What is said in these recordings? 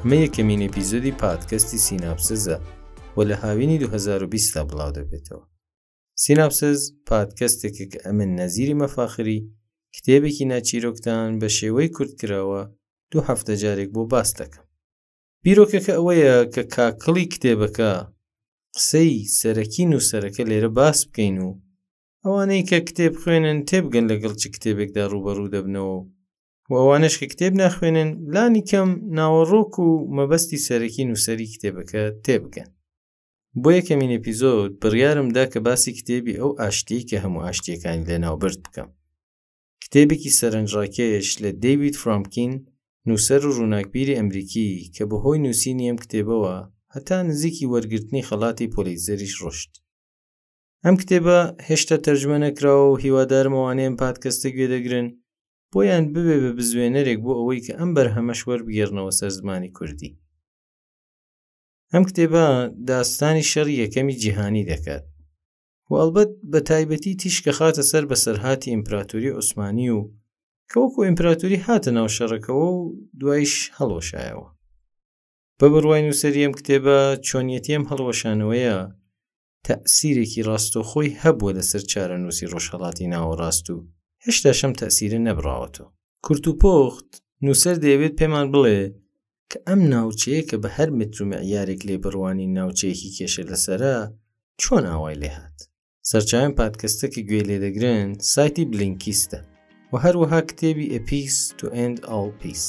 ئەمە یەکەمین ئێپیزۆدی پادکەستی سیناپسزە و لە هاوینی 2020 دا بڵاو دەبێتەوە. سیناپسز پادکەستێکە کە ئەمن نەزیری مەفاخری کتێبێکی ناچیرۆکتان بە شێوەی کورت کراوە دوو هەفتە جارێک بۆ باس دەکەم. بیرۆکەکە ئەوەیە کە کاکڵی کتێبەکە قسەی سەرەکی نووسەرەکە لێرە باس بکەین و ئەوانەی کە کتێب خوێنن تێبگەن لەگەڵ چ کتێبێکدا ڕوبەڕوو دەبنەوە و و ئەوانش کە کتێب ناخوێنن لانی کەم ناوەڕۆک و مەبەستی سەرەکی نووسری کتێبەکە تێبگەن بۆ یەکەمین ئەپیزۆد بڕیارمدا کە باسی کتێبی ئەو ئاشتی کە هەموو ئاشتیەکانی لەناوبرد بکەم کتێبێکی سەرنجڕاکێش لە دەیوید فرامکین نووسەر و ڕووناکبیری ئەمریکی کە بەهۆی نووسینی ئەم کتێبەوە هەتا نزیکی وەرگرتنی خەڵاتی پۆلیزەریش ڕشت ئەم کتێبە هێشتا تەرجمە نەکراوە و هیوادارمەوانێن پادکەستە گوێ دەگرن بۆیان ببێ بە بزوێنەرێک بۆ ئەوەی کە ئەم بەرهەمەش وەربگێڕنەوە سەر زمانی کوردی ئەم کتێبە داستانی شەڕ یەکەمی جیهانی دەکات و ئەلبەت بە تایبەتی تیشکە خاتە سەر بەسەرهاتی ئیمپراتوری عوسمانی و کەوەکو ئیمپراتوری هاتە ناو شەڕەکەەوە و دوایش هەڵۆشایەوە بە بڕوای نووسەریم کتێبە چۆنیەتیم هەڵوەشانەوەیە تەئسیرێکی ڕاستەوخۆی هەبووە لەسەر چارەنووسی ڕۆژهەڵاتی ناوەڕاست و هێشتاش ئەم تەئسیرە نەبڕاوەتەوە. کورت و پوخت، نووسەر دەیەوێت پێمان بڵێ کە ئەم ناوچەیە کە بە هەر متر و مەعیارێک لێی بڕوانین ناوچەیەکی کێشە لەسەرە، چۆن ئاوای لێ هات؟ سەرچاوەی پادکەستە کە گوێی لێ دەگرن سایتی بلینکیستە و هەروەها کتێبی A Piece to End All Peace.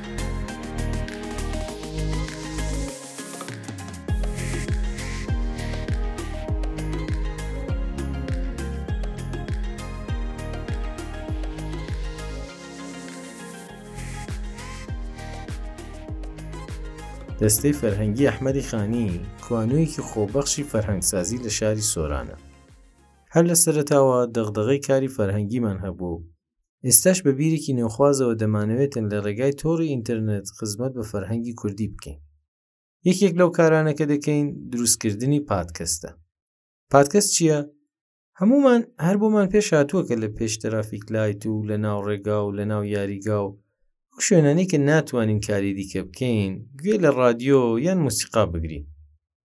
دەستەی فەرهەنگی ئەحمەدی خانی کوانوویەکی خۆبەخشی فەرهەنگسازی لە شاری سۆرانە هەر لە سەرەتاوە دەغدغەی کاری فەرهەنگیمان هەبوو ئێستاش بە بیرێکی نێوخوازەوە دەمانەوێتن لە ڕێگای تۆڕی ئینتەرنێت خزمەت بە فەرهەنگی کوردی بکەین. یەکێک لەو کارانە کە دەکەین دروستکردنی پادکەستە. پادکەست چییە؟ هەموومان هەر بۆمان پێش هاتووە کە لە پێش تەرافیک لایت و لە ناو ڕێگا و لە ناو یاریگا و ئەو شوێنانی کە ناتوانین کاری دیکە بکەین گوێ لە ڕادیۆ یان موسیقا بگرین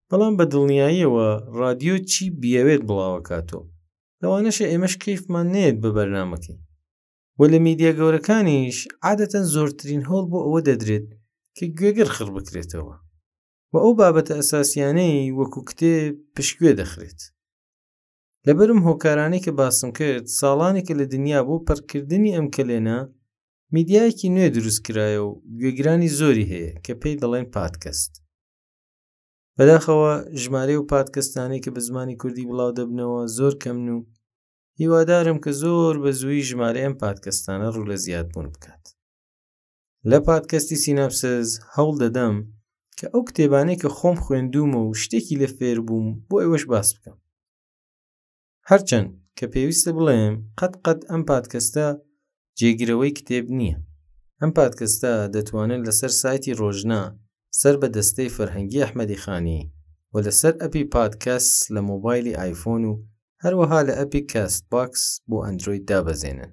بەڵام بە دڵنیاییەوە ڕادیۆ چی بیەوێت بڵاوەکاتەوە لەوانەشە ئێمەش کەیفمان نەیەت بە بەرنمەکەی و لە میدیە گەورەکانیش عادەتەن زۆرترین هەوڵ بۆ ئەوە دەدرێت کە گوێگر خڕ بکرێتەوە و ئەو بابەتە ئەساسیانەی وەکو کتێ پشتگوێ دەخرێت لەبەرم هۆکارانەی کە باسم کرد ساڵانێکە لە دنیا بۆ پڕکردنی ئەم کەلێنە میدیایەکی نوێ دروست کرایە و گوێگرانی زۆری هەیە کە پێی دەڵێن پادکەست بەداخەوە ژمارەی و پادکەستانی کە بە زمانی کوردی بڵاو دەبنەوە زۆر کەمن و هیوادارم کە زۆر بە زووی ژمارە ئەم پادکەستانە ڕوو لە زیادبوون بکات لە پادکەستی سیناپسز هەوڵ دەدەم کە ئەو کتێبانەی کە خۆم خوێندومە و شتێکی لە فێربووم بۆ ئێوەش باس بکەم هەرچەند کە پێویستە بڵێم قەت قەت ئەم پادکەستە جێگرەوەی کتێب نییە. ئەم پادکەستە دەتوانن لەسەر سایتی ڕۆژنا سەر بە دەستەی فەرهەنگی ئەحمەدی خانی و لەسەر ئەپی پادکەس لە مۆبایلی ئایفۆن و هەروەها لە ئەپی کاست باکس بۆ ئەندرۆید دابەزێنن.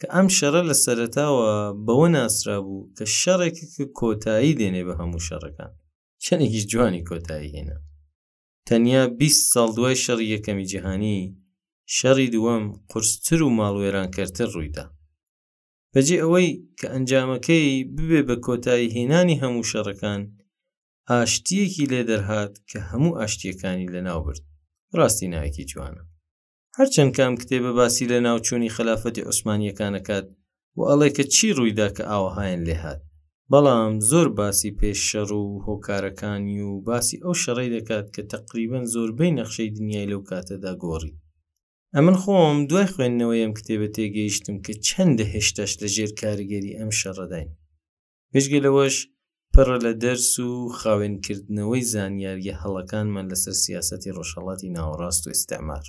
کە ئەم شەڕە لە سەرەتاوە بەوە ناسرا بوو کە شەڕێک کۆتایی دێنێ بە هەموو شەڕەکان چەندێکیش جوانی کۆتایی هێنا تەنیا 20 ساڵ دوای شەڕی یەکەمی جیهانی شەڕی دووەم قرستر و ماڵوێرانکەرتر ڕوویدا بەجێ ئەوەی کە ئەنجامەکەی ببێ بە کۆتایی هێنانی هەموو شەڕەکان ئاشتیەکی لێ دەرهات کە هەموو ئاشتیەکانی لە ناوبرد ڕاستی نایەکی جوانە هەرچەند کە ئەم کتێبە باسی لە ناوچوونی خەلافەتی عوسمانیەکانەکات و ئەڵێ کە چی ڕوویدا کە ئاوەهایان لێهات بەڵام زۆر باسی پێش شەڕ و هۆکارەکانی و باسی ئەو شەڕی دەکات کە تەقریبەن زۆربەی نەخشەی دنیای لەو کاتەدا گۆڕی ئەمن خۆم دوای خوێندنەوەی ئەم کتێبە تێگەیشتم کە چەندە هێشتاش لە ژێر کاریگەری ئەم شەڕەداین بێژگە لەوەش پڕە لە دەرس و خاوێنکردنەوەی زانیاریە هەڵەکانمان لەسەر سیاسەتی ڕۆژهەڵاتی ناوەڕاست و ئیستعمار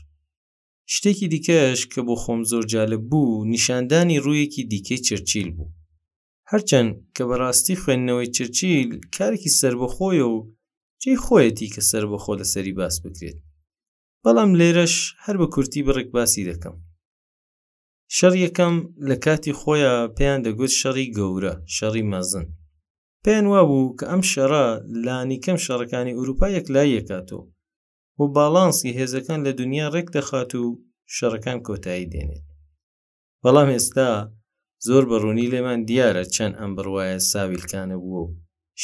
شتێکی دیکەش کە بۆ خۆم زۆر جالب بوو نیشاندانی ڕوویەکی دیکەی چرچیل بوو هەرچەند کە بەڕاستی خوێندنەوەی چرچیل کارێکی سربەخۆیە و جێ خۆیەتی کە سربەخۆ لەسەری باس بکرێت بەڵام لێرەش هەر بە کورتی بڕێک باسی دەکەم شەڕ یەکەم لە کاتی خۆیە پێیان دەگوت شەڕی گەورە شەڕی مەزن پێیان وابوو کە ئەم شەڕە لانی کەم شەڕەکانی ئوروپا یەک لای یەکاتەوە و باڵانسی هێزەکان لە دنیا ڕێک دەخات و شەڕەکان کۆتایی دێنێت بەڵام ئێستا زۆر بەڕوونی لێمان دیارە چەند ئەم بڕواایە ساویلکانە بووە و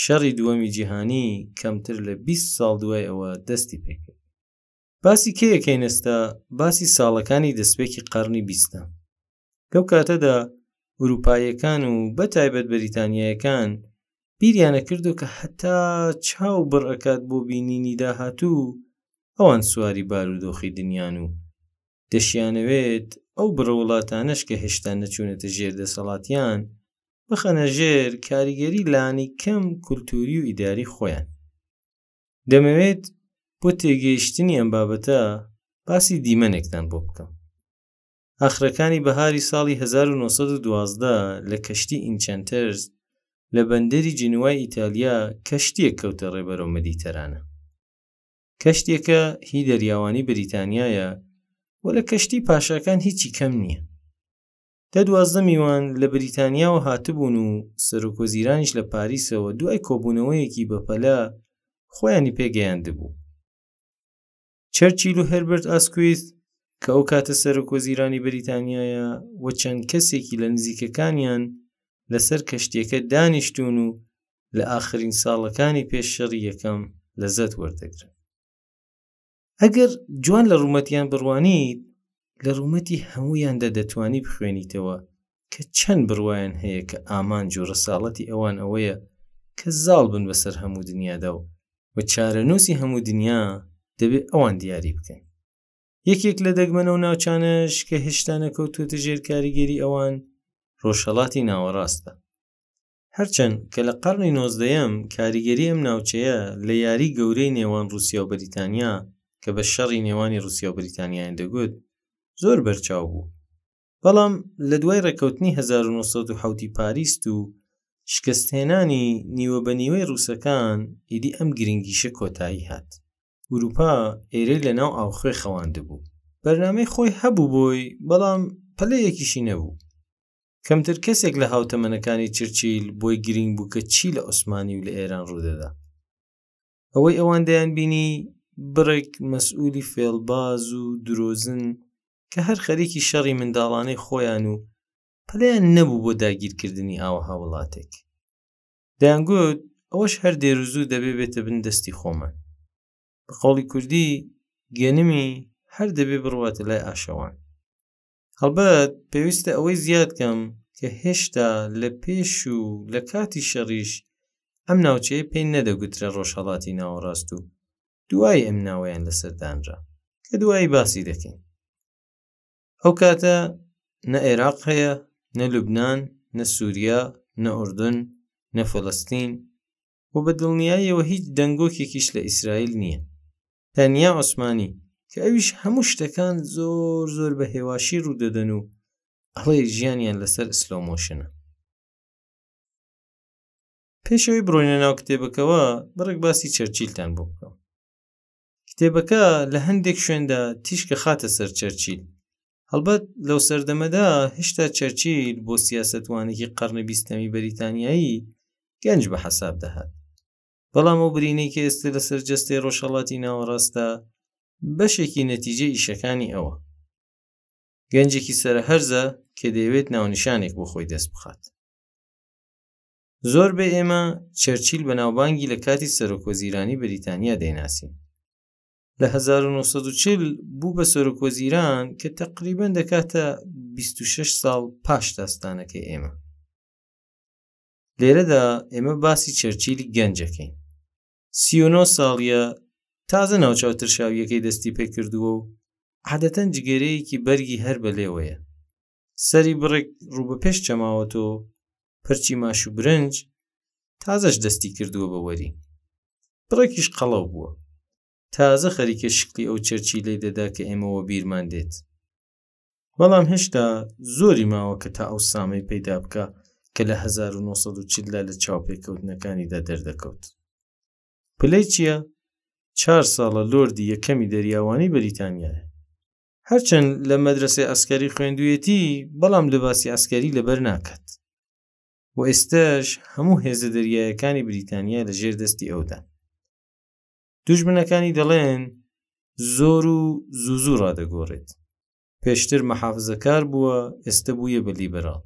شەڕی دووەمی جیهانی کەمتر لە 20 ساڵ دوای ئەوە دەستی پێکرد باسی کەیەکەین ئێستا باسی ساڵەکانی دەستپێکی قەرنی بیستە لەو کاتەدا ئوروپایەکان و بە تایبەت بەریتانیایەکان بیریانە کردو کە هەتا چاو بڕەکات بۆ بینینی داهاتوو ئەوان سواری بارودۆخی دنیان و دەشیانەوێت ئەو بڕە وڵاتانش کە هێشتا نەچوونەتە ژێر دەسەڵاتیان بخەنە ژێر کاریگەری لانی کەم کولتوری و ئیداری خۆیان دەمەوێت بۆ تێگەیشتنی ئەم بابەتە باسی دیمەنێکتان بۆ بکەم ئاخرەکانی بەهاری ساڵی 1912 لە کەشتی ئینچەنتەرز لە بەندەری جنوای ئیتالیا کەشتێک کەوتە ڕێبەرەوە مەدیتەرانە کەشتێکە هی دەریاوانی بریتانیایە و لە کەشتی پاشاکان هیچی کەم نییە تا دوازدە میوان لە بریتانیاوە هاتبوون و سەرۆک وەزیرانیش لە پاریسەوە دوای کۆبوونەوەیەکی بەپەلە خۆیانی پێگەیاندبوو چەرچیل و هەربرت ئاسکویت کە ئەو کاتە سەرۆک وەزیرانی بریتانیایە و چەند کەسێکی لە نزیکەکانیان لەسەر کەشتیەکە دانیشتون و لە ئاخرین ساڵەکانی پێش شەڕی یەکەم لەزەت وەردەگرن ئەگەر جوان لە ڕوومەتیان بڕوانیت لە ڕوومەتی هەمویاندا دەتوانی بخوێنیتەوە کە چەند بڕواان هەیە کە ئامانج و ڕساڵەتی ئەوان ئەوەیە کە زاڵ بن بەسەر هەموو دنیادا و و چارەنووسی هەموو دنیا دەبێت ئەوان دیاری بکەن یەکێک لە دەگمەنە و ناوچانەش کە هێشتا نەکەوتوتە ژێر کاریگەری ئەوان ڕۆژهڵاتی ناوەڕاستە هەرچەند کە لە قەڕنی نۆزدەیەم کاریگەری ئەم ناوچەیە لە یاری گەورەی نێوان ڕووسیا و بەریتانیا کە بە شەڕی نێوانی ڕووسیا و بەریتانیایان دەگوت زۆر بەرچاو بوو، بەڵام لە دوای ڕێککەوتنی هەزار و نۆ سەد و حەوت ی پاریست و شکستهێنانی نیوە بە نیوەی ڕووسەکان ئیدی ئەم گرنگیشە کۆتایی هات. ئورووپا ئێرەی لە ناو ئاوخوێ خەواندبوو. بەرنامەی خۆی هەبوو بۆی، بەڵام پەلەیەکیشی نەبوو. کەمتر کەسێک لە هاوتەمەنەکانی چرچیل بۆی گرنگ بوو کە چی لە عوسمانی و لە ئێران ڕوودەدا ئەوەی ئەوان دەیان بینی بڕێک مەسئولی فێڵباز و درۆزن کە هەر خەریکی شەڕی منداڵانەی خۆیان و پلیان نەبوو بۆ داگیرکردنی ئاوەها وڵاتێک دەیانگوت ئەوەش هەر دێروزوو دەبێ بێتە بن دەستی خۆمان بە قۆڵی کوردی گەنمی هەر دەبێ بڕواتە لای ئاشەوان هەڵبەت پێویستە ئەوەی زیاد کەم کە هێشتا لە پێش و لە کاتی شەڕیش ئەم ناوچەیە پێی نەدەگوترا ڕۆژهەڵاتی ناوەڕاست و دوای ئەم ناوەیان لەسەر دانرا کە دوایی باسی دەکەین ئەو کاتە نە عێراق هەیە نە لوبناان نە سووریا نە ئوردن نە فلستین و بە دڵنیاییەوە هیچ دەنگۆکێکیش لە ئیسرائیل نییە تەنیا عوسمانی کە ئەویش هەموو شتەکان زۆر زۆر بە هێواشی ڕوودەدەن و ئەڵێ ژیانیان لەسەر ئسلۆمۆشنە پێشەوەی بڕۆینە ناو کتێبەکەەوە بڕێک باسی چەرچیلتان بۆ بکەم کتێبەکە لە هەندێک شوێندا تیشکە خاتە سەر چەرچیل هەڵبەت لەو سەردەمەدا هشتا چەرچیل بۆ سیاستوانێکی قەرنە بیستەمی بەریتانیایی گەنج بە حەساب دەهات بەڵام ئەو برینەی کە ئێستا لەسەر جەستەی ڕۆژهڵاتی ناوەڕاستە بەشێکی نەتیجە ئیشەکانی ئەوە گەنجێکی سرە هەرزە کە دەیەوێت ناونیشانێک بۆ خۆی دەست بخات زۆر بە ئێمە چەرچیل بە ناوبانگی لە کاتی سەرۆکۆزیرانی بریتانیا دەیناسین لە 1940 بوو بە سەرۆکۆزیران کە تقریبان دەکاتە 26 ساڵ پاش داستانەکە ئێمە لێرەدا ئێمە باسی چەرچیلی گەنجەکەین سیۆنۆ ساڵیە تازە ناوچاو ترشاویەکەی دەستی پێ کردووە و عادەتەن جگەرەیەکی بەرگی هەر بەلێوەیە سەری بڕێک ڕوو بە پێش چەماوەتۆ پرچی ماش و برنج تازەش دەستی کردووە بە وەری بڕێکیش قەڵەو بووە تازە خەریکە شکلی ئەو چەرچی لی دەدا کە ئێمەوە بیرمان دێت بەڵام هێشتا زۆری ماوە کە تا ئەو سامەی پەیدا بکە کە لە 1940دا لە چاوپێکەوتنەکانیدا دەردەکەوت پلەی چییە؟ چار ساڵە لۆردی یەکەمی دەریاوانی بەریتانیایە هەرچەند لە مەدرسێ ئەسکەری خوێندویەتی بەڵام لەباسی ئەسکەری لەبەر ناکات و ئێستش هەموو هێزە دەریایەکانی بریتانیا لە ژێر دەستی ئەودا دوژمنەکانی دەڵێن زۆر و زوزوو ڕادەگۆڕێت پێشتر مەحافزەکار بووە ئێستە بووە بە لیبەرال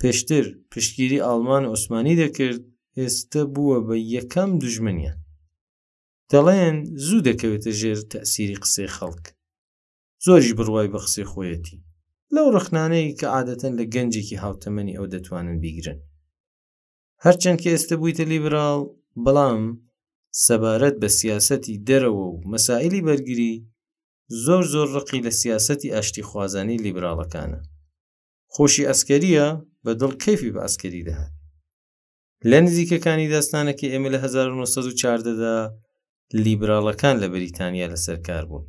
پێشتر پشتگیری ئاڵمان عوسمانی دەکرد ئێستە بووە بە یەکەم دژمنیان دەڵێن زوو دەکەوێتە ژێر تەسیری قسەی خەڵک زۆریش بڕوای بە قسەی خۆیەتی لەو ڕخنانەی کە عادەتەن لە گەنجێکی هاوتەمەنی ئەو دەتوانن بیگرن هەرچەند کە ئێستە بوویتە لیبراڵ بەڵام سەبارەت بە سیاسەتی دەرەوە و مەسائلی بەرگری زۆر زۆر ڕقی لە سیاسەتی ئاشتی خوازانی لیبراڵەکانە خۆشی ئەسکەریە بە دڵ کەفی بە ئەسکەری دەهات لە نزیکەکانی داستانەکە ئێمە لە 1940دا لیبراڵەکان لە بریتانیا لەسەر کار بوون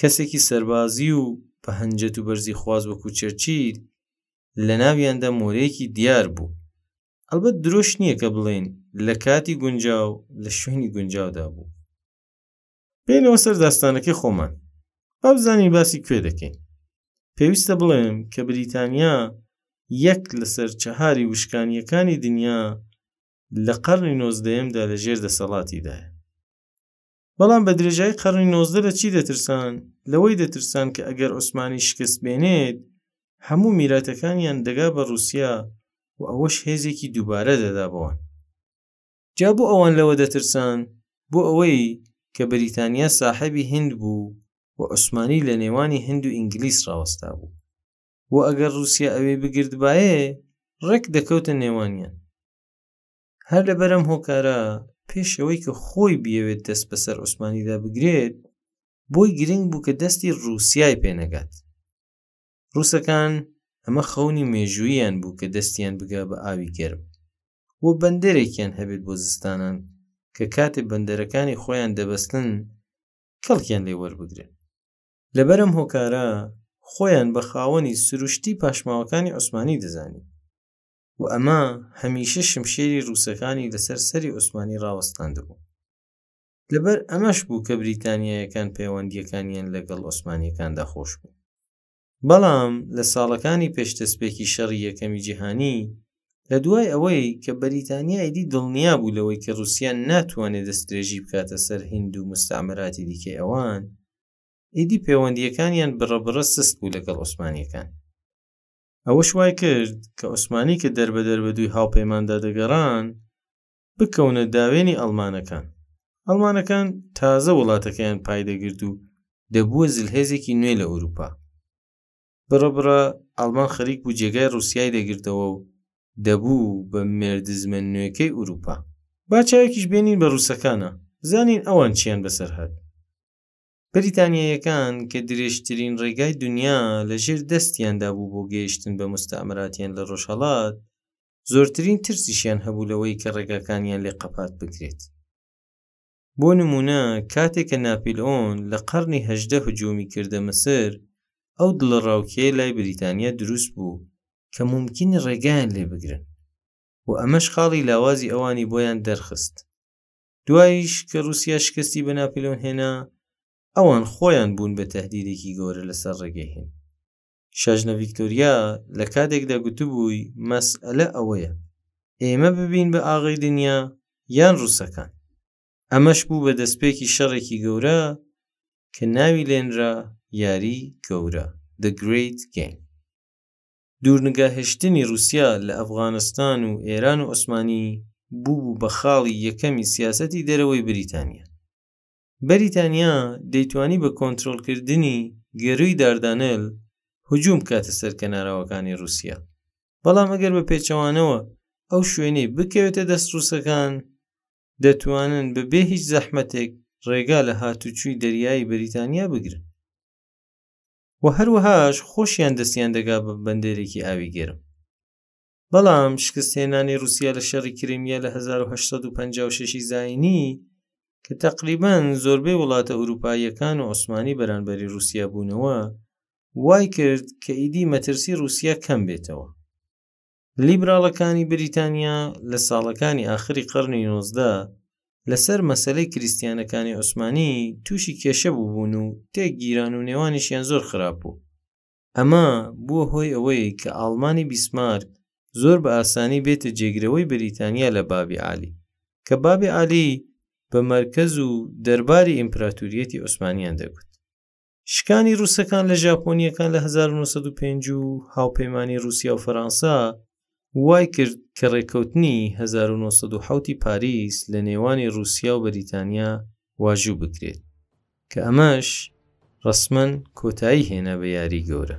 کەسێکی سەربازی و بە هەنجەت و بەرزی خواز وەکو چەرچیل لە ناویاندا مۆرەیەکی دیار بوو ئەلبەت درۆش نییە کە بڵێین لە کاتی گونجاو لە شوێنی گونجاودا بوو بێنەوە سەر داستانەکەی خۆمان با بزانین باسی کوێ دەکەین پێویستە بڵێم کە بریتانیا یەک لەسەر چەهاری وشکانیەکانی دنیا لە قەرنی نۆزدەیەمدا لە ژێر دەسەڵاتیدایە بەڵام بە درێژای قەڕنی نۆزدە لە چی دەترسان لەوەی دەترسان کە ئەگەر عوسمانی شکست بێنێت هەموو میراتەکانیان دەگا بە رووسیا و ئەوەش هێزێکی دووبارە دەدا بەوان جا بۆ ئەوان لەوە دەترسان بۆ ئەوەی کە بریتانیا ساحەبی هند بوو و عوسمانی لە نێوانی هند و ئینگلیس ڕاوەستا بوو و ئەگەر رووسیا ئەوێ بگردبایێ ڕێک دەکەوتە نێوانیان هەر لەبەرەم هۆکارە پێش ئەوەی کە خۆی بیەوێت دەست بەسەر عوسمانیدا بگرێت بۆی گرنگ بوو کە دەستی رووسای پێنەگات رووسەکان ئەمە خەونی مێژووییان بوو کە دەستیان بگا بە ئاوی گەرم و بەندەرێکیان هەبێت بۆ زستانان کە کاتێ بەندەرەکانی خۆیان دەبەستن کەڵکیان لێ وەربگرن لەبەرم هۆکارە خۆیان بە خاوەنی سروشتی پاشماوەکانی عوسمانی دەزانی و ئەمە هەمیشە شمشێری ڕووسەکانی لەسەر سەری عوسمانی ڕاوەستاندبوو لەبەر ئەمەش بوو کە بریتانیایەکان پەیوەندیەکانیان لەگەڵ عوسمانیەکاندا خۆش بوو بەڵام لە ساڵەکانی پێشتەسپێکی شەڕی یەکەمی جیهانی لە دوای ئەوەی کە بەریتانیا ئیدی دڵنیا بوو لەوەی کە رووسیان ناتوانێت دەستێژی بکاتە سەر هند و مستعمراتی دیکەی ئەوان ئیدی پەیوەندیەکانیان بڕەبڕە سست بوو لەگەڵ عوسمانیەکان ئەوەش وای کرد کە عوسمانی کە دەربەدەر بە دووی هاوپەیماندا دەگەڕان بکەونە داوێنی ئەڵمانەکان ئەڵمانەکان تازە وڵاتەکەیان پایدەگرت و دەبووە زلهێزێکی نوێ لە ئەوروپا بڕبڕە ئەڵمان خەریک بوو جێگای رووسای دەگرتەوە و دەبوو بە مێردزمە نوێکەی ئوروپا باچاوێکیش بێنین بە رووسەکانە زانین ئەوان چیان بەسەر هات بەریتانیاییەکان کە درێژترین ڕێگای دونیا لە ژێر دەستیاندا بوو بۆ گەیشتن بە موستەعمراتیان لە ڕۆژهەڵات، زۆرترین ترسیشیان هەبوو لەوەی کە ڕێگاکانیان لێ قەپات بکرێت. بۆ نموونە کاتێک کە ناپیلئۆن لە قەڕنی هەژدە هجوومی کردە میسر، ئەو دڵەڕاوکێیە لای بریتانیا دروست بوو کە مومکینە ڕێگایان لێ بگرن و ئەمەش خاڵی لاوازی ئەوانی بۆیان دەرخست. دوایش کە رووسیا شکستی بە ناپلۆن هێنا ئەوان خۆیان بوون بە تهدیدێکی گەورە لەسەر ڕێگەی هێن شاژنە ڤیکتۆریا لە کاتێکدا گوتبووی مەسئلە ئەوەیە ئێمە ببین بە ئاغی دنیا یان رووسەکان ئەمەش بوو بە دەستپێکی شەڕێکی گەورە کە ناوی لێنرا یاری گەورە The Great Game دوورنگهشتنی روسیا لە ئەفغانستان و ئێران و عوسمانی بووبوو بە خاڵی یەکەمی سیاسەتی دەرەوەی بریتانیا. بریتانیا دەیتوانی بە کۆنترۆڵکردنی گەرووی داردانێل هجووم بکاتە سەر کەناراوەکانی روسیا، بەڵام ئەگەر بە پێچەوانەوە ئەو شوێنەی بکەوێتە دەست روسەکان، دەتوانن بە بێ هیچ زەحمەتێک رێگا لە هاتووچووی دەریایی بریتانیا بگرن. و هەروەهاش خۆشیان دەستیان دەگا بە بەندێرێکی ئاوی گەرم بەڵام شکستێنانی رووسیا لە شەڕی کرێمیە لە 1956 زینی کە تەقریبان زۆربەی وڵاتە ئوروپاییەکان و عوسمانی بەرانبەری رووسیا بوونەوە وای کرد کە ئیدی مەترسی رووسیا کەم بێتەوە لیبراڵەکانی بریتانیا لە ساڵەکانی ئاخری قەرنی نۆزدە لەسەر مەسەلەی کریسیانەکانی عوسمانی تووشی کێشە بووبوون و تێک گیران و نێوانیشیان زۆر خراپ بوو ئەمە بووە هۆی ئەوەی کە ئاڵمانی بیسمارک زۆر بە ئاسانی بێتە جێگرەوەی بریتانیا لە بابی عالی کە بابی عالی بە مەرکەز و دەرباری ئیمپراتوریەتی عوسمانیان دەگوت شکانی رووسەکان لە ژاپۆنیەکان لە 1950 و هاوپەیمانی رووسیا و فەرەنسا وای کرد کە ڕێککەوتنی 1970 پاریس لە نێوانی رووسیا و بەریتانیا واژوو بکرێت کە ئەمەش ڕسمەن کۆتایی هێنا بە یاری گەورە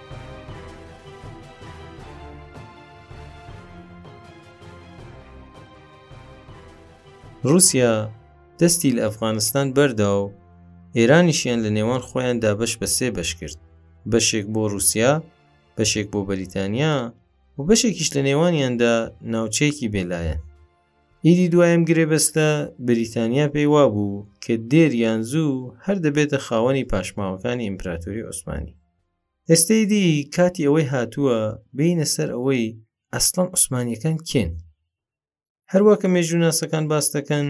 ڕوسیا دەستی لە ئەفغانستان بەردا و ئێرانیشیان لە نێوان خۆیان دابش بە سێ بەش کرد بەشێک بۆ رووسیا بەشێک بۆ بەریتانیا و بەشێکیش لە نێوانیاندا ناوچەیەکی بێلایەن ئیدی دوایم گرێبەستە بریتانیا پێی وابوو کە دێریان زوو هەر دەبێتە خاوەنی پاشماوەکانی ئیمپراتوری عوسمانی ئێستەی دی کاتی ئەوەی هاتووە بینە سەر ئەوەی ئەسڵەن عوسمانیەکان کێن هەروە کە مێژووناسەکان باس دەکەن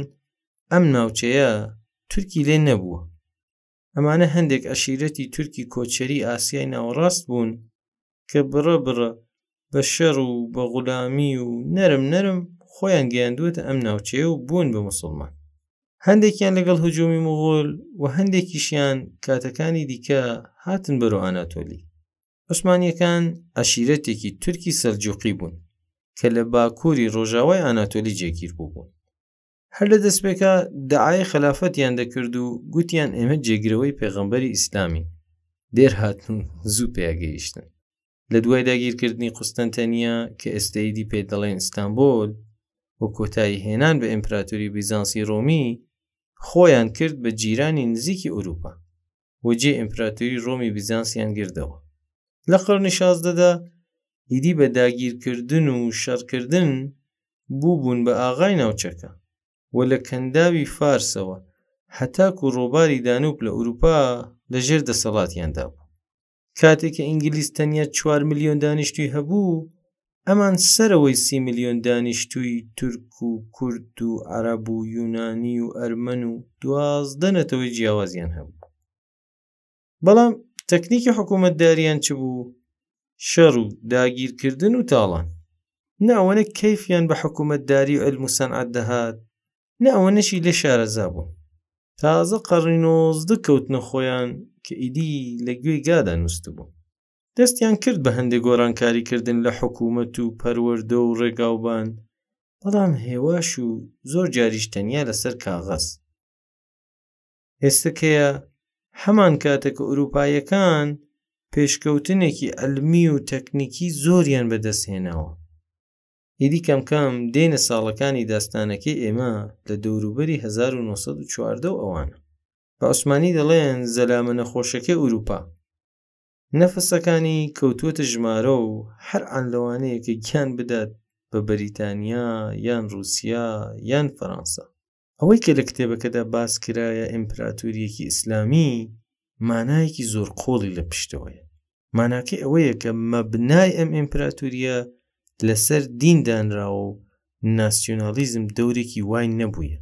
ئەم ناوچەیە تورکی لێ نەبووە ئەمانە هەندێک عشیرەتی تورکی کۆچەری ئاسیای ناوەڕاست بوون کە بڕە بڕە بە شەڕ و بە غولامی و نەرم نەرم خۆیان گەیاندوێتە ئەم ناوچەیە و بوون بە مسلمان هەندێکیان لەگەڵ هجومی مغۆل و هەندێکیشیان کاتەکانی دیکە هاتن بەرۆ ئاناتۆلی عوسمانیەکان عشیرەتێکی تورکی سەرجوقی بوون کە لە باکووری ڕۆژاوای ئاناتۆلی جێگیر بوو بوون هەر لە دەستپێکا دەعای خەلافەتیان دەکرد و گوتیان ئێمە جێگرەوەی پێغەمبەری ئیسلامین دێر هاتن و زوو پێگەیشتن لە دوای داگیرکردنی قوستنتەنیا کە ئێستەیدی پێ دەڵێن ئیستانبول و کۆتایی هێنان بە ئیمپراتوری بیزانسی ڕۆمی خۆیان کرد بە جیرانی نزیکی ئوروپا و جێ ئیمپراتوری ڕۆمی بیزانسیان گردەوە لە قڕنی شازدەدا ئیدی بە داگیرکردن و شەڕکردن بووبوون بە ئاغای ناوچەکە و لە کەنداوی فارسەوە هەتاکو ڕۆباری دانوب لە ئوروپا لەژێر دەسەڵاتیاندا بوو کاتێک کە ئینگلیس تەنیا چوار ملیۆن دانیشتوی هەبوو ئەمان سەرەوەی سی ملیۆن دانیشتووی تورک و کورد و عەرەب و یونانی و ئەرمەن و دوازدە نەتەوەی جیاوازیان هەبوو بەڵام تەکنیکی حکوومەت داریان چ بوو شەڕ و داگیرکردن و تاڵان ناوەنە کەیفیان بە حکوومەتداری و علم و سەنعات دەهات نە ئەوە نەشی لێ شارەزا بوون تازە قەڕی نۆزدە کەوتنە خۆیان کە ئیدی لە گوێی گادا نووسست بوو دەستیان کرد بە هەندێک گۆرانکاریکردن لە حکوومەت و پەروەەردە و ڕێگاوبان بەڵام هێواش و زۆر جاریش تەنیا لەسەر کاغەز ئێستەکەیە هەمان کاتە کە ئوروپایەکان پێشکەوتنێکی ئەلمی و تەکنیکی زۆریان بەدەستهێناوە ئیدی کەمکەم دێنە ساڵەکانی داستانەکەی ئێمە لە دەوروبەری 1940 ئەوانە بە عوسمانی دەڵێن زەلامە نەخۆشەکەی ئوروپا نەفەسەکانی کەوتووەتە ژمارە و هەر ئەن لەوانەیە کە گیان بدات بە بەریتانیا یان رووسیا یان فەەنسا ئەوەی کە لە کتێبەکەدا باس کرایە ئیمپراتوریەکی ئیسلامی مانایەکی زۆر قۆڵی لە پشتەوەیە ماناکەی ئەوەیە کە مەبنای ئەم ئیمپراتوریە لەسەر دین دانراوە و ناسیۆنالیزم دەورێکی وای نەبووە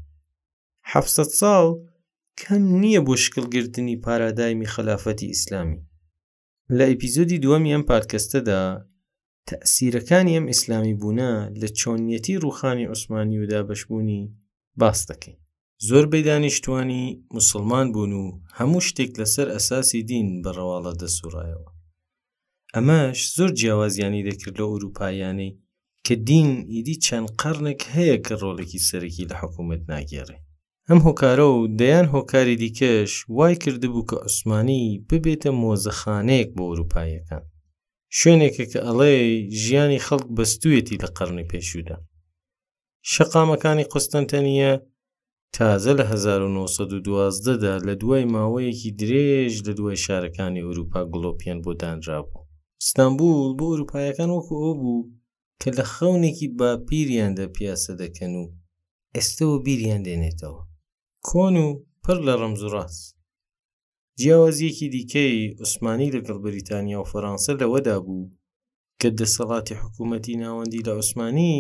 حەفسە ساڵ کەم نییە بۆ شکلگرتنی پارادایمی خەلافەتی ئیسلامی لە ئەیپیزۆدی دووەمی ئەم پادکەستەدا تەسیرەکانی ئەم ئیسلامی بوونە لە چۆنیەتی ڕوخانی عوسمانی ودا بەشبوونی باس دەکەین زۆر بەدانیشتوانی مسلمان بوون و هەموو شتێک لەسەر ئەساسی دین بە ڕەواڵە دەسوڕایەوە ئەمەش زۆر جیاوازیانی دەکرد لە ئوروپایانەی کە دین ئیدی چەند قەرنێک هەیە کە ڕۆڵێکی سەرەکی لە حکوومەت ناگێڕێ ئەم هۆکارە و دەیان هۆکاری دیکەش وای کردبوو کە عوسمانی ببێتە مۆزەخانەیەک بۆ ئەوروپاییەکان. شوێنێکە کە ئەڵێ ژیانی خەڵک بەستوویەتی لە قەرنی پێشوودا. شەقامەکانی قوستەنتەنیە تازە لە 1912 دا لە دوای ماوەیەکی درێژ لە دوای شارەکانی ئەوروپا گڵۆپیان بۆ دانرابوو. ستانبول بۆ ئەوروپاییەکان وەکو ئەوە بوو کە لە خەونێکی باپیریاندا پیاسە دەکەن و ئێستەوە بیریان دێنێتەوە کۆن و پڕ لە ڕەمز و ڕاست جیاوازیەکی دیکەی عوسمانی لەگەڵ بریتانیا و فەرانسە لەوەدا بوو کە دەسەڵاتی حکوومەتی ناوەندی لە عوسمانی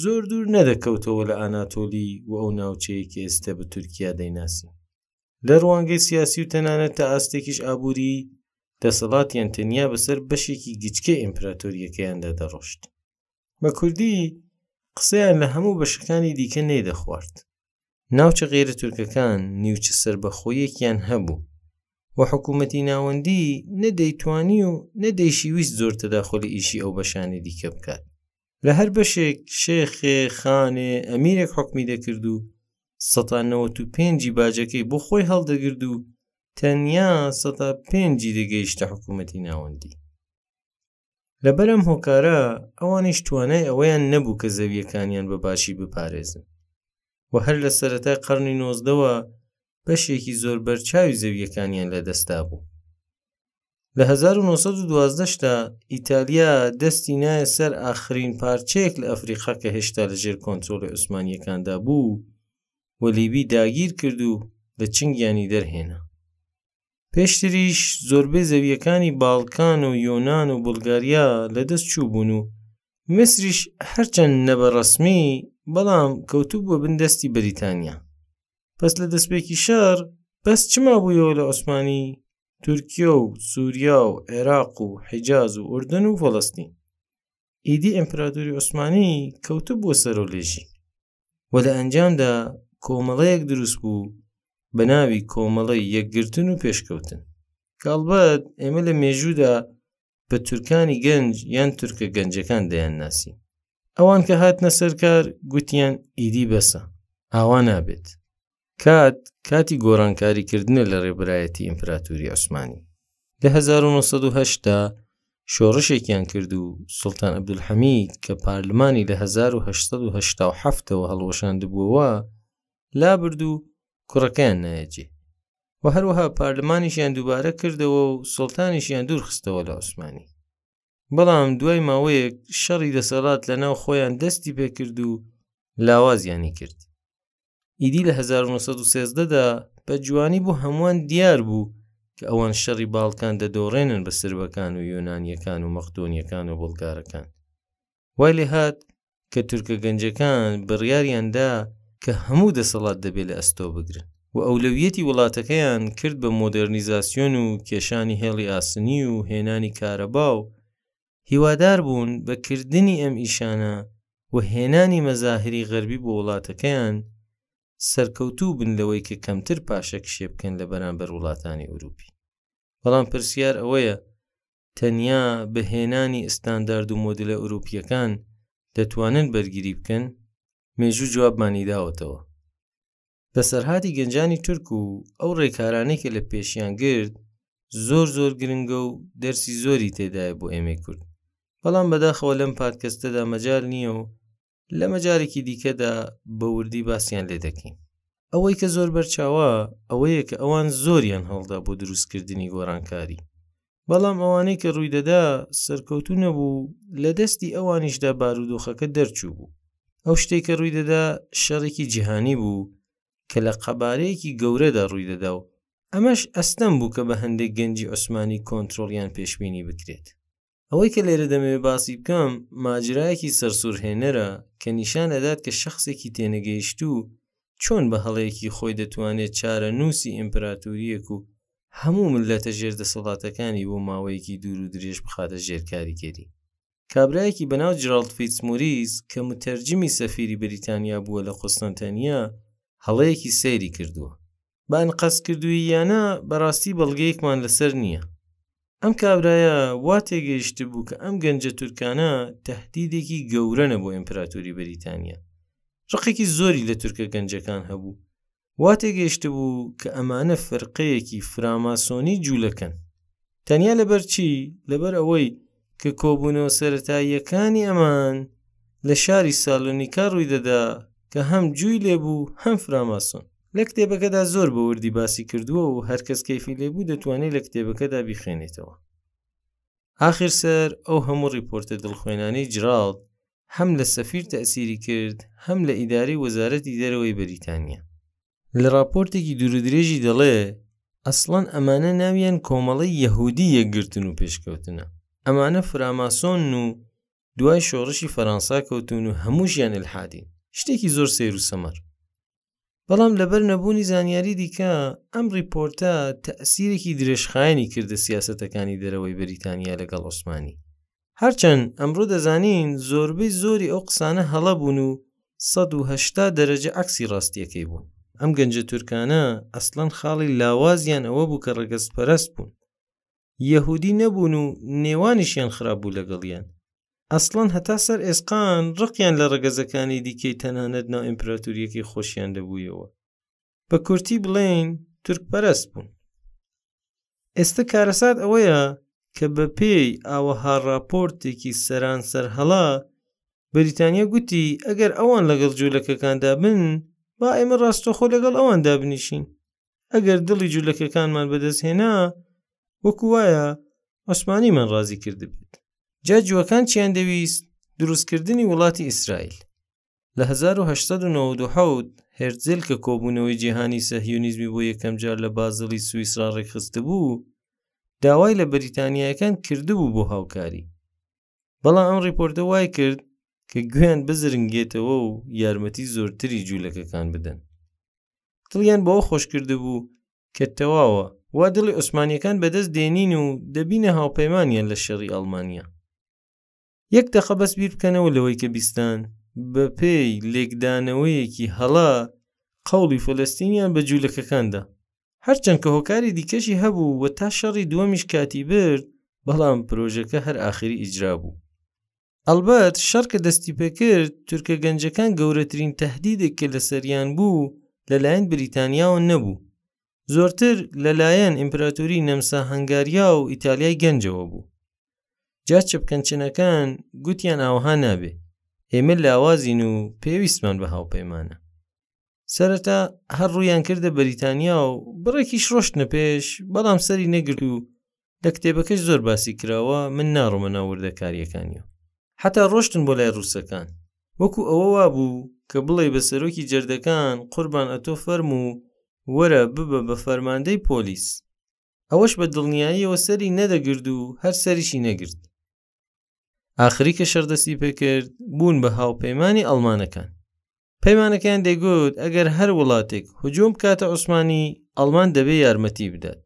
زۆر دوور نەدەکەوتەوە لە ئاناتۆلی و ئەو ناوچەیە کە ئێستا بە تورکیا دەیناسین لە ڕوانگەی سیاسی و تەنانەت تا ئاستێکیش ئابووری دەسەڵاتیان تەنیا بەسەر بەشێکی گچکە ئیمپراتۆریەکەیاندا دەڕۆشت بە کوردی قسەیان لە هەموو بەشەکانی دیکە نەیدەخوارد ناوچە غێرە تورکەکان نیوچە سربەخۆیەکیان هەبوو و حکوومەتی ناوەندی نەدەیتوانی و نەدەیشیویست زۆر تەداخۆلی ئیشی ئەو بەشانی دیکە بکات لە هەر بەشێک شێخێ خانێ ئەمیرێک حکمی دەکرد و سەتا نەوەت و پێنجی باجەکەی بۆ خۆی هەڵدەگرد و تەنیا سەتا پێنجی دەگەیشتە حکوومەتی ناوەندی لەبەرم هۆکارە ئەوانیش توانای ئەوەیان نەبوو کە زەویەکانیان بە باشی بپارێزن و هەر لە سەرەتای قەرنی نۆزدەوە بەشێکی زۆر بەرچاوی زەویەکانیان لەدەستا بوو لە هەزار و نۆ سەد و دوازدە دا ئیتالیا دەستی نایە سەر ئاخرین پارچەیەک لە ئەفریقا کە هێشتا لەژێر کۆنترۆڵی عوسمانییەکاندا بوو و لیبی داگیر کرد و لە چنگیانی دەرهێنا. پێشتریش زۆربەی زەوییەکانی باڵکان و یۆنان و بولگاریا لەدەست چووبوون و میسریش هەرچەند نە بە ڕەسمی بەڵام کەوتوبووە بن دەستی بەریتانیا. پس لە دەستپێکی شەڕ بەس چما بوویەوە لە عوسمانی تورکیا و سووریا و عێراق و حیجاز و ئوردن و فەڵستین ئیدی ئەمپراتوری عوسمانی کەوتە بۆ سەرۆ لێژی و لە ئەنجامدا کۆمەڵەیەک دروست بوو بە ناوی کۆمەڵی یەکگرتن و پێشکەوتن کاڵبەت ئێمە لە مێژوودا بە تورکانی گەنج یان تورکە گەنجەکان دەیان ناسی ئەوان کە هاتنە سەرکار گوتیان ئیدی بەسە ئاوا نابێت کات کاتی گۆرانکاریکردنە لە ڕێبرایەتی ئیمپراتوری عوسمانی لە 1970دا شۆڕشێکیان کرد و سلتان عبدولحەمید کە پارلمانی لە 1970ەوە هەڵوەشاندبووەوە لابرد و کوڕەکەیان نایەجێ و هەروەها پارلمانیشیان دووبارە کردەوە و سڵتانیشیان دوورخستەوە لە عوسمانی بەڵام دوای ماوەیەک شەڕی دەسەڵات لە ناو خۆیان دەستی پێکرد و لاوازیانی کرد ئیدی لە 1913دا بە جوانی بۆ هەمووان دیار بوو کە ئەوان شەڕی باڵکان دەدۆڕێنن بە سربەکان و یۆنانیەکان و مەقدۆنیەکان و بڵگارەکان وای لێ هات کە تورکە گەنجەکان بڕیاریان دا کە هەموو دەسەڵات دەبێت لە ئەستۆ بگرن و ئەولەویەتی وڵاتەکەیان کرد بە مۆدێرنیزاسیۆن و کێشانی هێڵی ئاسنی و هێنانی کارەبا و هیوادار بوون بە کردنی ئەم ئیشانە و هێنانی مەزاهری غەربی بۆ وڵاتەکەیان سەرکەوتوو بن لەوەی کە کەمتر پاشەکشێ بکەن لە بەرامبەر وڵاتانی ئەوروپی بەڵام پرسیار ئەوەیە تەنیا بە هێنانی ستاندارد و مۆدلە ئەوروپییەکان دەتوانن بەرگری بکەن، مێژوو جوابمانی داوەتەوە. بەسەرهاتی گەنجانی تورک و ئەو ڕێکارانەی کە لە پێشیان گرت زۆر زۆر گرنگە و دەرسی زۆری تێدایە بۆ ئێمەی کورد، بەڵام بەداخەوە لەم پادکەستەدا مەجال نییە و لەمە جارێکی دیکەدا بە وردی باسییان لێ دەکەین ئەوەی کە زۆر بەرچاوە ئەوەیە کە ئەوان زۆریان هەڵدا بۆ دروستکردنی گۆڕانکاری بەڵام ئەوانەی کە ڕووی دەدا سەرکەوتو نەبوو لە دەستی ئەوانیشدا بارودۆخەکە دەرچوو بوو ئەو شتێک کە ڕووی دەدا شەڕێکی جیهانی بوو کە لە قەبارەیەکی گەورەدا ڕووی دەدا و ئەمەش ئەستەم بوو کە بە هەندێک گەنجی عوسمانی کۆنتترۆڵیان پێشببینی بکرێت ئەوەی کە لێرە دەمەوێت باسی بکەم ماجرایەکی سەرسوورهێنەرە کە نیشان ئەدات کە شەخسێکی تێنەگەیشتوو چۆن بە هەڵەیەکی خۆی دەتوانێت چارەنووسی ئیمپراتۆرییەک و هەموو میللەتە ژێر دەسەڵاتەکانی بۆ ماوەیەکی دوور و درێژ بخاتە ژێر کاریگەری کابرایەکی بەناو جرالد فیتسموریس کە متەرجمی سەفیری بریتانیا بووە لە قوستەنتەنیە هەڵەیەکی سەیری کردووە بانقەست کردووی یانە بەڕاستی بەڵگەیەکمان لەسەر نییە ئەم کابرایە وا تێگەیشت بوو کە ئەم گەنجە تورکانە تهدیدێکی گەورەنە بۆ ئیمپراتوری بەریتانیا ڕقێکی زۆری لە تورکە گەنجەکان هەبوو وا تێگەیشت بوو کە ئەمانە فرقەیەکی فراماسۆنی جوولەکەن تەنیا لەبەر چی لەبەر ئەوەی کە کۆبوونەوە سەتاییەکانی ئەمان لە شاری سالۆنیکا ڕووی دەدا کە هەم جووی لێبوو هەم فراماسۆن لە کتێبەکەدا زۆر بە وردی باسی کردووە و هەرکەس کەفی لێبوو دەتوانێت لە کتێبەکەدا بیخێنێتەوە آخر سەر ئەو هەموو ڕیپۆرتە دڵخۆێنانەی جرالد هەم لە سەفیر تەسیری کرد هەم لە ئیداری وەزارەتی دەرەوەی بەریتانیا لە ڕاپۆرتێکی دوورودرێژی دەڵێ ئەسڵەن ئەمانە ناویان کۆمەڵی یەهودی یەکگرتن و پێشکەوتنە ئەمانە فراماسۆن و دوای شۆڕشی فەرەنسا کەوتون و هەمووشیان الحادین شتێکی زۆر سێر و سەمەر بەڵام لەبەر نەبوونی زانیاری دیکە ئەم ڕیپۆرتە تەسیرێکی درێژخایەنی کردە سیاسەتەکانی دەرەوەی بەریتانیا لەگەڵ عوسمانی هەرچەند ئەمڕۆ دەزانین زۆربەی زۆری ئەو قسانە هەڵە بوون و سەد و هەشتا دەرەجە عەکسی ڕاستییەکەی بوون. ئەم گەنجە تورکانە ئەسڵەن خاڵی لاوازیان ئەوە بوو کە ڕەگەزپەرەست بوون. یەهوودی نەبوون و نێوانیشیان خراپ بوو لەگەڵیان. ئەسڵەن هەتا سەر ئێسقان ڕقیان لە ڕەگەزەکانی دیکەی تەنانەت ناو ئیمپراتورییەکەی خۆشیان دەبوویەوە. بە کورتی بڵێین تورک پەرست بوون ئێستا کارەسات ئەوەیە کە بە پێی ئاوەها راپۆرتێکی سەرانسەر هەڵا بەریتانیا گوتی ئەگەر ئەوان لەگەڵ جوولەکەکاندا بن با ئێمە ڕاستەخۆ لەگەڵ ئەوان دابنیشین ئەگەر دڵی جوولەکەکانمان بەدەستهێنا وەکو وایە عوسمانیمان ڕازی کردبێت جا جوەکان چیان دەویست دروستکردنی وڵاتی ئیسرائیل لە هەزار و هەشت سەد و نەوەد و حەوت هێرتزل کە کۆبوونەوەی جیهانی سەهیۆنیزمی بۆ یەکەمجار لە بازڵی سویسڕا ڕێکخستبوو، داوای لە بەریتانیایەکان کردبوو بۆ هاوکاری. بەڵام ئەم ڕیپۆرتە وای کرد کە گوێیان بزرنگێتەوە و یارمەتی زۆرتری جوولەکەکان بدەن. دڵیان بەوە خۆش کردبوو کە تەواوە، وا دڵی عوسمانییەکان بەدەست دێنین و دەبینە هاوپەیمانیان لە شەڕی ئەڵمانیا. یەک دەقە بەس بیر بکەنەوە لەوەی کە بیستان بە پێی لێکدانەوەیەکی هەڵا قەوڵی فلستینیان بە جوولەکەکاندا هەرچەند کە هۆکاری دیکەشی هەبوو و تا شەڕی دووەمیش کاتی برد بەڵام پرۆژەکە هەر ئاخری ئیجرا بوو ئەلبەت شەڕ کە دەستی پێکرد تورکە گەنجەکان گەورەترین تهدیدێک کە لەسەریان بوو لەلایەن بریتانیاوە نەبوو زۆرتر لەلایەن ئیمپراتوری نەمسا هەنگاریا و ئیتالیای گەنجەوە بوو جا چپکەنچنەکان گوتیان ئاوها نابێ ئێمە لاوازین و پێویستمان بە هاوپەیمانە سەرەتا هەر ڕوویان کردە بەریتانیا و بڕێکیش ڕۆشتنە پێش بەڵام سەری نەگرت و لە کتێبەکەش زۆر باسی کراوە من ناڕۆمە ناو وردەکاریەکانیە حتا ڕۆشتن بۆ لای ڕووسەکان وەکو ئەوە وا بوو کە بڵێ بە سەرۆکی جەردەکان قوربان ئەتۆ فەرم و وەرە ببە بە فەرماندەی پۆلیس ئەوەش بە دڵنیاییەوە سەری نەدەگرد و هەر سەریشی نەگرت ئاخری کە شەردەستی پێکرد بوون بە هاوپەیمانی ئەڵمانەکان پەیمانەکەیان دەگوت ئەگەر هەر وڵاتێک هجوم بکاتە عوسمانی ئەڵمان دەبێ یارمەتی بدات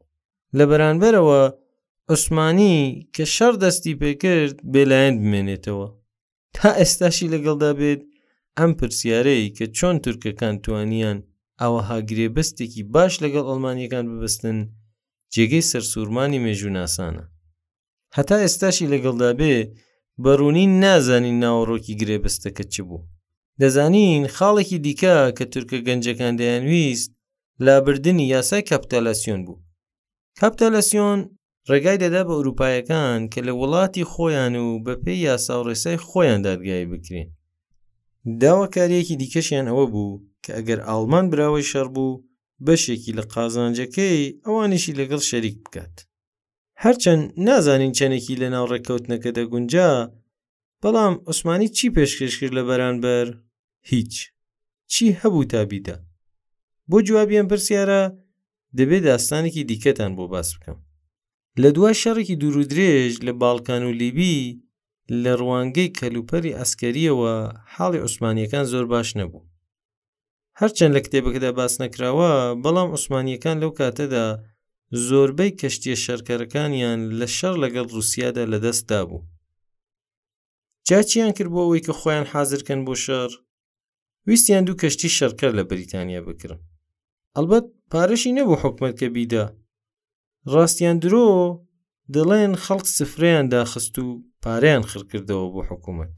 لە بەرانبەرەوە عوسمانی کە شەڕ دەستی پێکرد بێلایەن بمێنێتەوە تا ئێستاشی لەگەڵدا بێت ئەم پرسیارەی کە چۆن تورکەکان توانیان ئەوەها گرێبەستێکی باش لەگەڵ ئەڵمانیەکان ببستن جێگەی سەرسوورمانی مێژووناسانە هەتا ئێستاشی لەگەڵدا بێ بەڕوونی نازانین ناوەڕۆکی گرێبەستەکە چ بوو دەزانین خاڵێکی دیکە کە تورکە گەنجەکان دەیانویست لابردنی یاسای کەپتالاسیۆن بوو کەپتالاسیۆن ڕێگای دەدا بە ئەوروپایەکان کە لە وڵاتی خۆیان و بەپێ یاسا و ڕێسای خۆیان دادگایی بکرێن داواکاریەکی دیکەشیان ئەوە بوو کە ئەگەر ئاڵمان براوەی شەڕ بوو بەشێکی لە قازانجەکەی ئەوانیشی لەگەڵ شەریک بکات هەرچەند نازانین چەنێکی لە ناو ڕێککەوتنەکە دەگونجا بەڵام عوسمانی چی پێشکەش کرد لە بەرانبەر هیچ چی هەبوو تا بیدا بۆ جوابیان پرسیارە دەبێت داستانێکی دیکەتان بۆ باس بکەم لە دوای شەڕێکی دوورودرێژ لە باڵکان و لیبی لە ڕوانگەی کەلوپەری ئەسکەریەوە حاڵی عوسمانیەکان زۆر باش نەبوو هەرچەند لە کتێبەکەدا باس نەکراوە بەڵام عوسمانیەکان لەو کاتەدا زۆربەی کەشتیە شەرکەرەکانیان لە شەر لەگەڵ رووسیادا لە دەستدا بوو جاچیان کرد بۆ ئەوەی کە خۆیان حازرکەن بۆ شەر ویستیان دوو کەشتی شەرکەر لە بریتانیا بکرن ئەلبەت پارەشی نەبوو حکومت کە بیدا ڕاستیان درۆ دەڵێن خەڵک سفریان داخست و پاریان خڕکردەوە بۆ حکوومەت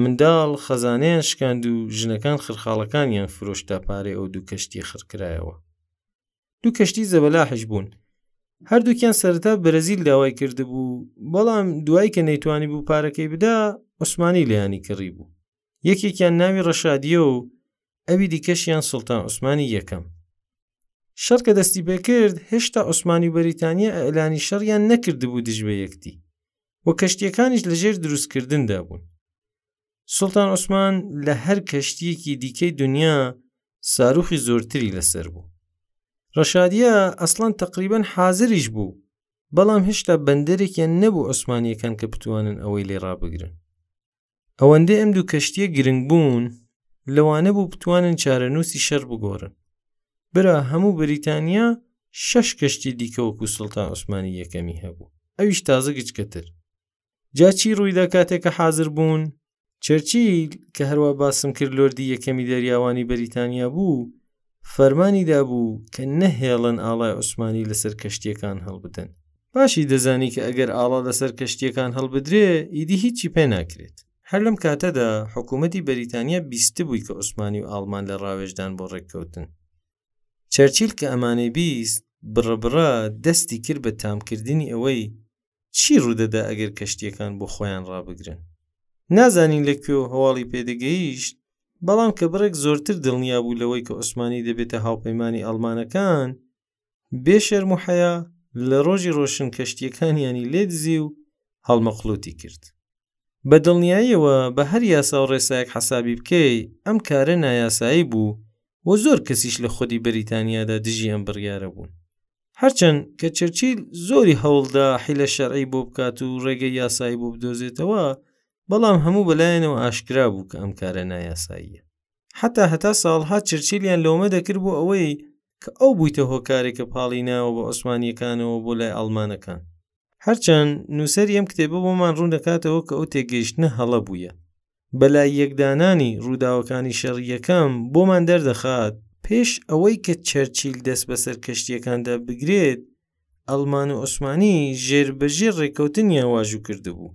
منداڵ خەزانیان شکاند و ژنەکان خرخاڵەکانیان فرۆشتا پارەی ئەو دوو کەشتی خڕکرایەوە دوو کەشتی زەبەلاحش بوون هەردووکیان سەرتا بەرەزیل داوای کردبوو بەڵام دوای کە نەیتوانی بوو پارەکەی بدا عوسمانی لەیانی کڕی بوو یەکێکیان ناوی ڕەشادیە و ئەوی دیکەشیان سوڵتان عوسمانی یەکەم شەڕ کە دەستی پێکرد هێشتا عوسمانی و بەریتانیا ئەلانی شەڕیان نەکردبوو دژ بە یەکتی و کەشتیەکانیش لەژێر دروستکردندا بوون سوڵتان عوسمان لە هەر کەشتیەکی دیکەی دنیا ساروخی زۆرتری لەسەر بوو ڕەشادە ئەسڵان تقریبان حازریش بوو بەڵام هێشتا بەندەرێکیان نەبوو عوسمانیەکان کە بتوانن ئەوەی لێ ڕابگرن ئەوەندەی ئەم دوو کەشتیە گرنگ بوون لەوانە بوو بتوانن چارەنووسی شەر بگۆڕن برا هەموو بریتانیا شەش کەشتی دیکە وەکو سلتان عوسمانی یەکەمی هەبوو ئەویش تازە گچکەتر جاچی ڕوویدا کاتێکە حاضر بوون چەرچیل کە هەروە باسم کرد لۆردی یەکەمی دەریاوانی بەریتانیا بوو فەرمانی دابوو کە نەهێڵن ئاڵای عوسمانی لەسەر کەشتیەکان هەڵبدەن باشی دەزانی کە ئەگەر ئاڵا لەسەر کەشتیەکان هەڵبدرێ ئیدی هیچی پێ ناکرێت هەر لەم کاتەدا حکوومەتی بەریتانیا بیستبووی کە عوسمانی و ئاڵمان لە ڕاوێژدان بۆ ڕێککەوتن چەرچیل کە ئەمانەی بیست بڕە بڕە دەستی کرد بە تامکردنی ئەوەی چی ڕوودەدا ئەگەر کەشتیەکان بۆ خۆیان ڕابگرن نازانین لە کوێ و هەواڵی پێدەگەیشت بەڵام کە بڕێک زۆرتر دڵنیا بوو لەوەی کە عوسمانی دەبێتە هاوپەیمانی ئەڵمانەکان بێ شەرم و حەیا لە ڕۆژی ڕۆشن کەشتیەکانیانی لێدزی و هەڵمەقلوتی کرد بە دڵنیاییەوە بە هەر یاسا و ڕێسایەک حەسابی بکەی ئەم کارە نایاسایی بوو و زۆر کەسیش لە خودی بەریتانیادا دژی ئەم بڕیارە بوون هەرچەند کە چرچیل زۆری هەوڵدا حیلە شەرعی بۆ بکات و ڕێگە یاسایی بۆ بدۆزێتەوە بەڵام هەموو بەلایەنەوە ئاشکرا بوو کە ئەم کارە نایاساییە حتا هەتا ساڵها چرچیلیان لۆمە دەکرد بۆ ئەوەی کە ئەو بوویتە هۆکارێکە پاڵی ناوە بە عوسمانیەکانەوە بۆ لای ئەڵمانەکان هەرچەند نووسەری ئەم کتێبە بۆمان ڕوون دەکاتەوە کە ئەو تێگەیشتنە هەڵە بووە بەلای یەکدانانی ڕووداوەکانی شەڕی یەکەم بۆمان دەردەخات پێش ئەوەی کە چەرچیل دەست بەسەر کەشتیەکاندا بگرێت ئەلمان و عوسمانی ژێربەژێر ڕێککەوتنیان واژوو کردبوو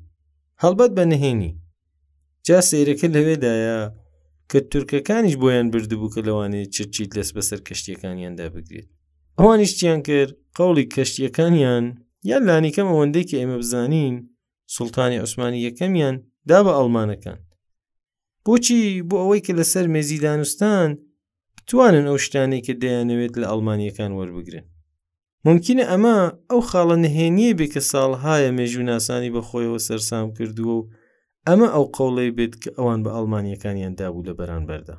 هەڵبەت بە نهێنی جا سیرەکە لەوێدایە کە تورکەکانیش بۆیان بردبوو کە لەوانەیە چەرچیل دەست بەسەر کەشتیەکانیاندا بگرێت ئەوانیشتیان کرد قوڵی کەشتیەکانیان یان لانیکەم ئەوەندەی کە ئێمە بزانین سوڵتانی عوسمانی یەکەمیان دا بە ئەڵمانەکان بۆچی بۆ ئەوەی کە لەسەر مێزی دانوستان توانن ئەو شتانەی کە دەیانەوێت لە ئەڵمانیەکان وەربگرن ممکنە ئەمە ئەو خاڵە نهێنیە بێ کە ساڵهایە مێژووناسانی بە خۆیەوە سەرسام کردووە و ئەمە ئەو قەوڵەی بێت کە ئەوان بە ئەڵمانیەکانیان دابوو لە بەرانبەردا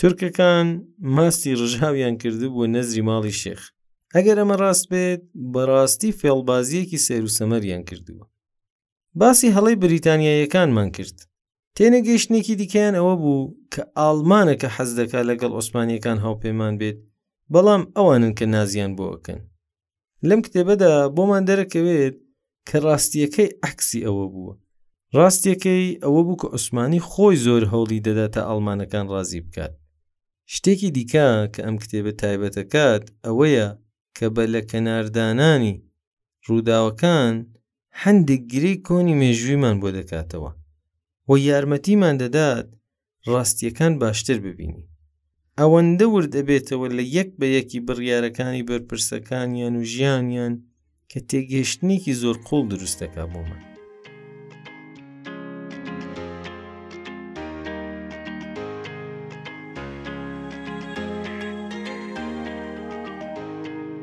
تورکەکان ماستی ڕژاویان کردبووە نەزری ماڵی شێخ ئەگەر ئەمە ڕاست بێت بەڕاستی فێڵبازیەکی سێروسەمەریان کردووە باسی هەڵی بریتانیایەکانمان کرد تێنەگەیشتنێکی دیکەیان ئەوە بوو کە ئاڵمانە کە حەز دەکات لەگەڵ ئۆسمانیەکان هاوپەیمان بێت بەڵام ئەوانن کە نازیان بۆکەن لەم کتێبەدا بۆمان دەرەکەوێت کە ڕاستیەکەی عکسی ئەوە بووە ڕاستیەکەی ئەوە بوو کە عوسمانی خۆی زۆر هەوڵی دەدا تا ئەڵمانەکان ڕازی بکات شتێکی دیکە کە ئەم کتێبە تایبەتەکات ئەوەیە کە بە لە کەناردانانی ڕووداوەکان هەندێک گرێی کۆنی مێژوویمان بۆ دەکاتەوە و یارمەتیمان دەدات ڕاستیەکان باشتر ببینی ئەوەندە ورد ئەبێتەوە لە یەک بە یەکی بڕیارەکانی بەرپرسەکانیان و ژیانیان کە تێگەشتنێکی زۆر قوڵ دروستەکە بۆمان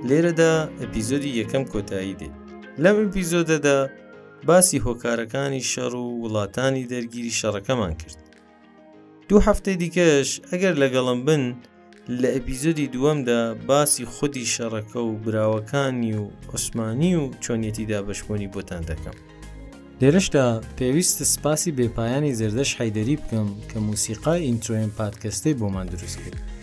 لێرەدا ئەپیزۆدی یەکەم کۆتایی دێت لەم ئەپیزۆدەدا باسی هۆکارەکانی شەڕ و وڵاتانی دەرگیری شەڕەکەمان کرد دوو هەفتەی دیکەش ئەگەر لەگەڵم بن لە ئەپیزۆدی دووەمدا باسی خودی شەڕەکە و براوەکانی و عوسمانی و چۆنیەتی دابشبوونی بۆتان دەکەم لێرشدا پێویستە سپاسی بێپایانی زەردەش حیدەری بکەم کە موسیقای ئینترۆێن پادکەستەی بۆمان دروست کرد